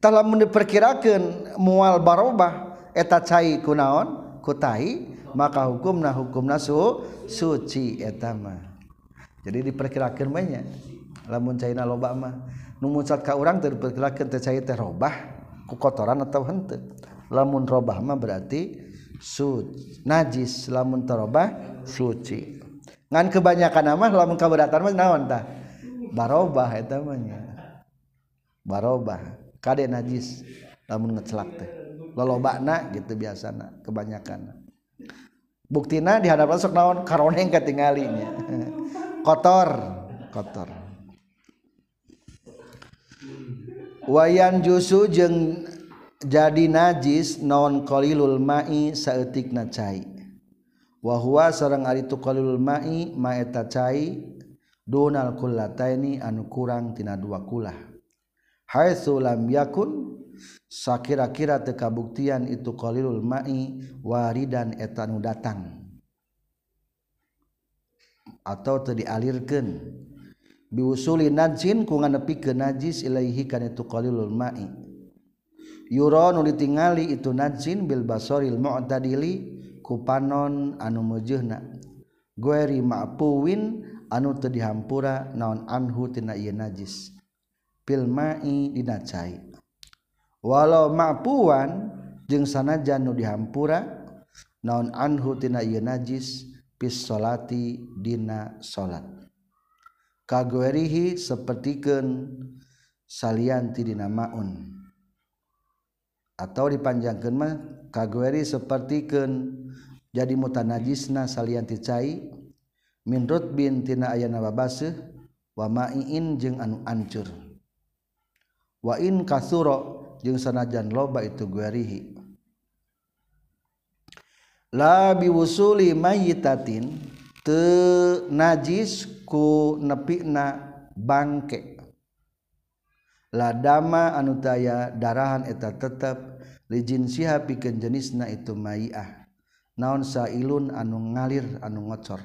Telah mendiperkirakan mual barobah eta cai kunaon? Kutai maka hukumna hukumna nasu suci etama jadi diperkirakan banyak lamun caina loba mah. Nu muncat ka urang teu diperkirakeun teh cai teh robah ku kotoran atau henteu. Lamun robah mah berarti suci najis. Lamun terobah suci. Ngan kebanyakan mah lamun kaberatan mah naon tah? Barobah eta mah barobah. Kade najis lamun ngecelak teh. lolobana gitu biasana kebanyakan. Buktina di hadapan sok naon? Karoneng ketinggalinya kotor kotor. Wayan jusu jeng jadi najis naon qalilul ma'i saeutikna cai. Wa huwa sareng ari tu qalilul ma'i ma eta cai dunal kullataini anu kurang tina dua kulah. Haitsu lam yakun sakira-kira tekabuktian itu qalilul ma'i waridan etanu datang. Atau teu dialirkeun biusuli najin ku nganepikeun najis ilaihi kana itu qalilul ma'i. Yura nu ditingali itu najin bil basoril mu'tadili ku panon anu meujeunna gueri ma'puwin anu teu dihampura naon anhu tina ieu najis. Fil ma'i dinacai. walau mapuan jeung sanajan nu dihampura naon anhu tina ieu najis pis salati dina salat. Kaguerihi sapertikeun salian ti dina maun. Atau dipanjangkeun mah kagueri sapertikeun jadi mutanajisna salian ti cai min rutbin tina ayana babaseuh wa ma'iin jeung anu ancur. Wa in kasuro jeung sanajan loba itu guerihi la biwusuli mayitatin te najis ku nepina bangke. La dama anu taya darahan eta tetep lijin siha pikeun jenisna itu maiah naon sailun anu ngalir anu ngocor.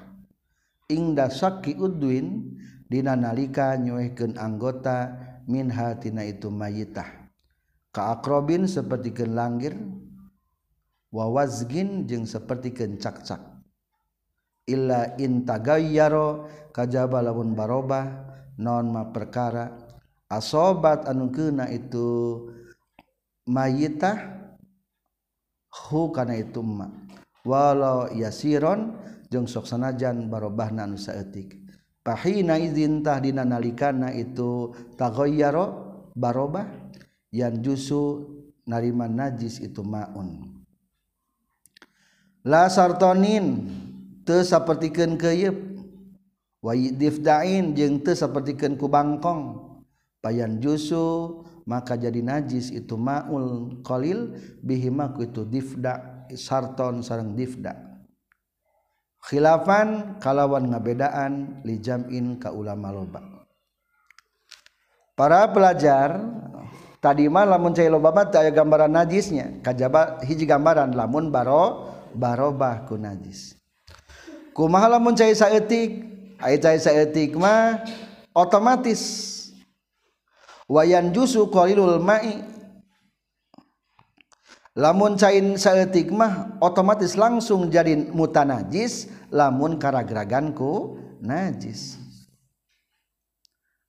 Ingda saki udwin dina nalika nyuehkeun anggota min hatina itu mayitah. kaakrobin seperti ke langgir wawazgin jeung seperti ke cakcak. Illa intagayyaro kajaba lamun barobah non ma perkara. Asobat anu kena itu mayitah hu kana itu ma walau yasiron jeung sok sanajan barobahna anu saeutik. Pahina izin tah dina nalikana itu tagayyaro barobah yang jusu narima najis itu maun. La sartonin teu sapertikeun keuyeub. Wa difdain jeung teu sapertikeun ku bangkong. Payan jusu maka jadi najis itu maul qalil bihima ku itu difda sarton sareng difda. Khilafan kalawan ngabedaan li jam'in ka ulama loba. Para pelajar tadi mah lamun cai loba mah aya gambaran najisnya. Kajaba hiji gambaran lamun baro barobah ku najis. Kumaha lamun cai saeutik? Ai cai saeutik mah otomatis. Wayan jusu qalilul ma'i. Lamun cain saeutik mah otomatis langsung jadi mutanajis lamun karagragan ku najis.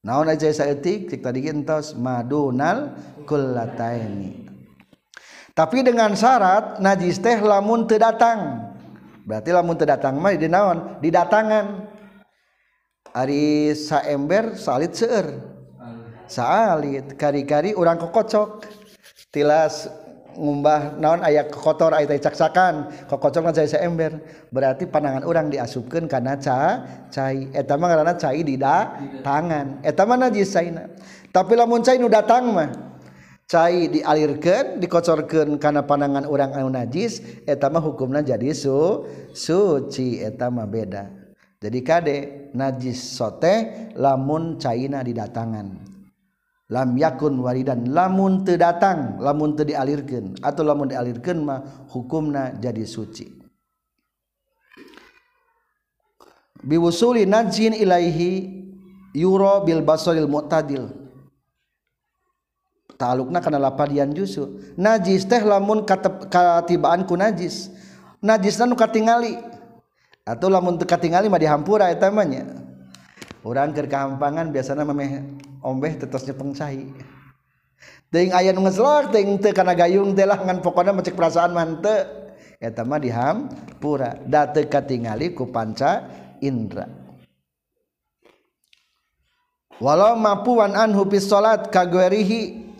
naon aja saeutik cik tadi gentos madunal kullataini tapi dengan syarat najis teh lamun teu datang. Berarti lamun teu datang mah di naon? Didatangan ari saember salit seueur. Salit. Kari-kari urang kokocok tilas ngumbah naon aya kotor aya caksakan kokocokan saya seember. Berarti panangan orang diasupkan karena ca cai. Eta mah karena cai di da tangan. Eta mah najis caina. Tapi lamun cai nu datang mah cai dialirkan dikocorkan karena panangan orang anu najis eta mah hukumna jadi su suci. Eta mah beda. Jadi kade najis sote lamun caina didatangan lam yakun waridan. Lamun teu datang lamun teu dialirkeun. Atau lamun dialirkeun mah hukumna jadi suci. Biwusuli najin ilaihi yuro bil basaril mu'tadil. Talukna kana lapadian jusu. Najis teh lamun katibaan ku najis. Najisna nu katingali. Atau lamun teu katingali mah dihampura eta mah nya. Urang keur kahampangan biasana memeh ombeh tetes nyepeng cai Ting aya nu ngeslak ting teu kana gayung teh lah ngan pokona mencek perasaan mah teu eta mah diham pura da teu katingali ku panca indra. Walau mapuan anhu pis salat kagwerihi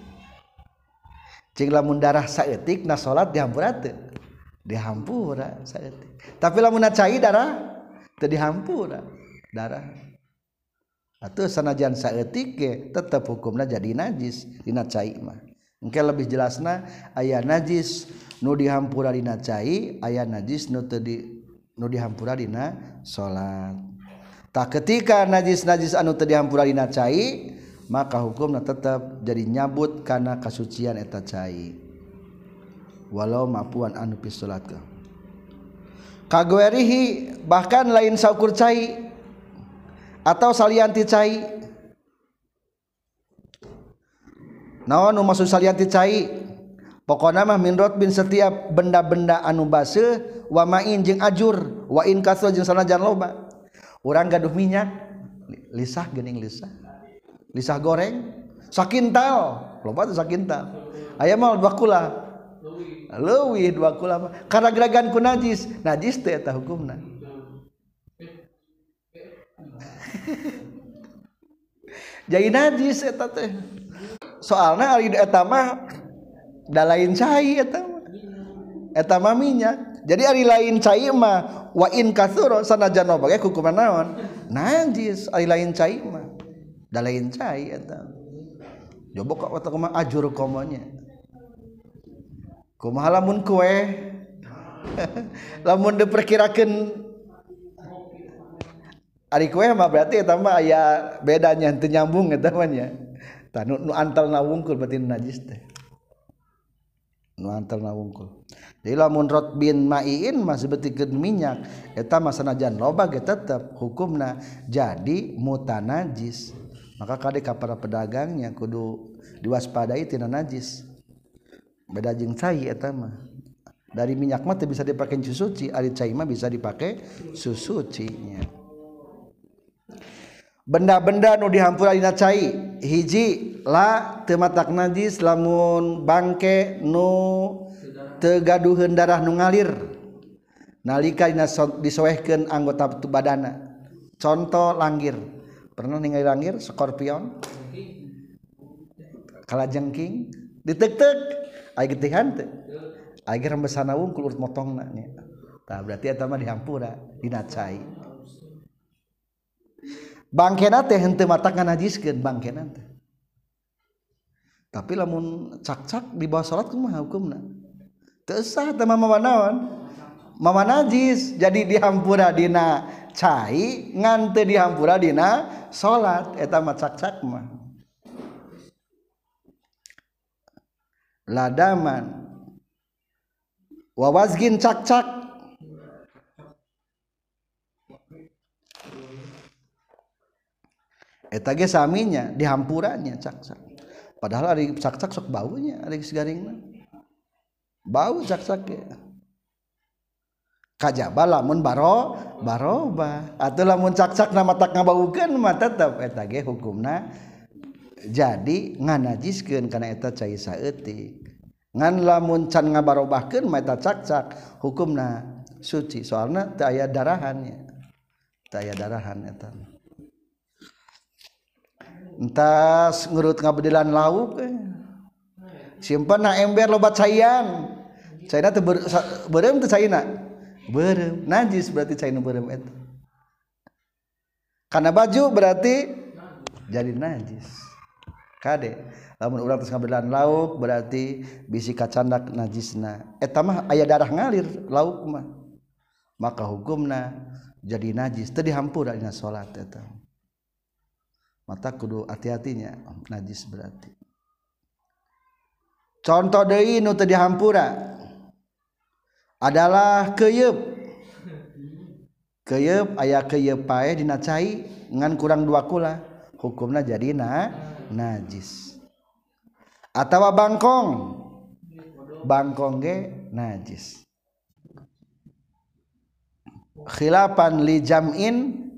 cing lamun darah saeutik na salat dihampura teu. Dihampura saeutik. Tapi lamun cai darah teu dihampura darah. atau sanajan saeutik tetap hukumnya jadi najis dina cai mah. Engke lebih jelasna aya najis nu dihampura dina cai aya najis nu teu di nu dihampura dina salat tak ketika najis-najis anu teu dihampura dina cai maka hukumnya tetap jadi nyabut karena kasucian eta cai. Walau mapuan anu pisolat ka kagwerihi bahkan lain saukur cai atau salianti cai. Naon nu maksud salianti cai? Pokona mah min bin setiap benda-benda anu base wa ma'in jeung ajur wa in kasra jeung sanajan loba. Urang gaduh minyak lisah gening lisah. Lisah goreng sakintal. Loba teh sakintal. Aya mah bakula leuwih dua kula karena geragan ku najis najis teh eta hukumna. jadi najis eta teh. Soalna ari eta mah da lain cai eta eta mah minyak. Jadi ari lain cai mah wa in kathura sanajan oge hukuman naon? Najis ari lain cai mah. Da lain cai eta. Jobok kok otak mah ajur komonya. Kumaha lamun kue lamun diperkirakan ari kue mah berarti eta mah aya bedanya teu nyambung eta mah nya. Tah nu, nu antalna wungkul berarti najis teh. Nu antalna wungkul jadi lamun rot bin maiin mah sebetikeun minyak eta mah sanajan loba ge tetep hukumna jadi muta najis maka kade ka para pedagangnya kudu diwaspadai tina najis. Beda jeung cai eta mah. Dari minyak mah bisa dipakai susuci suci ari cai mah bisa dipakai susu benda-benda nu dihampura dina cai. Hiji la teu matak najis lamun bangke nu teu gaduheun darah nu ngalir. Nalika dina disowehkeun anggota tubuh badana. Contoh langgir. Pernah ningali langgir? Skorpion kalajengking? Ditek-tek. Aya getihan teu aya rembesana wungkul urut motongna nya. Tah berarti eta mah dihampura dina cai. bangkena teh henteu mata najiskeun bangkena teh tapi lamun cak-cak di bawah salat kumaha hukumna? Teu sah teh mama naon mama najis jadi dihampura dina cai ngan teu dihampura dina salat. Eta mah cak-cak mah. Ladaman. Wawazgin cak-cak. eta ge saminya dihampurannya cak padahal ari cak cak sok baunya ada segaring bau caksak ya kajaba lamun baro baroba. Atau lamun caksak nama tak ngabaukeun mah tetep eta ge hukumna jadi nganajiskeun kana eta cai saeutik. Ngan lamun can ngabarobahkeun mah eta caksak hukumna suci. Soalna teu aya darahannya. Teu aya darahan eta entas ngurut ngabedilan lauk eh. simpan na ember lobat sayang China tuh ber, berem tuh China berem. Najis berarti China berem itu karena baju berarti jadi najis. Kade lamun urang terus ngabedilan lauk berarti bisi kacandak najisna. Eta mah aya darah ngalir lauk mah. Maka hukumna jadi najis. Tadi hampura dina salat eta. mata kudu hati-hatinya. Oh, najis berarti. Contoh deui nu teu dihampura adalah keyep keyep ayah keyep pae dina cai ngan kurang dua kula. Hukumna jadi na najis. Atau bangkong. Bangkong ge najis. Khilapan li jam'in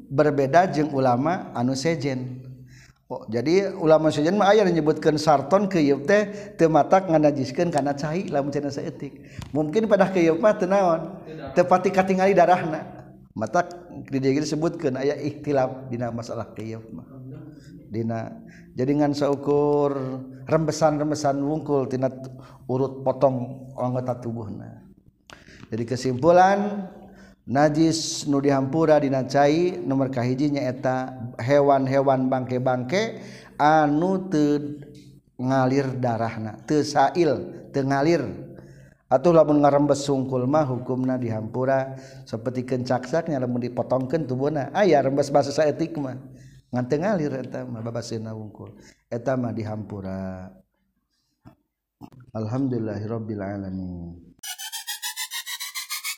berbeda jeung ulama anu sejen. Oh, jadi ulama sejen mah aya menyebutkan sarton keuyeup teh teu matak nganajiskeun kana cai lamun cenah saeutik. Mungkin pada keuyeup mah teu naon, teu pati katingali darahna. Matak di dieu disebutkeun aya ikhtilaf dina masalah keuyeup mah. Dina jadi ngan saukur rembesan-rembesan wungkul tina urut potong anggota tubuhna. Jadi kesimpulan najis nu dihampura dina cai nomor hijinya eta hewan-hewan bangke-bangke anu teu ngalir darahna teu sail teu ngalir. Atuh lamun ngarembes sungkul mah hukumna dihampura seperti kencaksaknya lamun dipotongkeun tubuhna aya rembes basa saetik mah. Ngan teu ngalir eta mah babaseuna wungkul. Eta mah dihampura. Alhamdulillahirabbil alamin.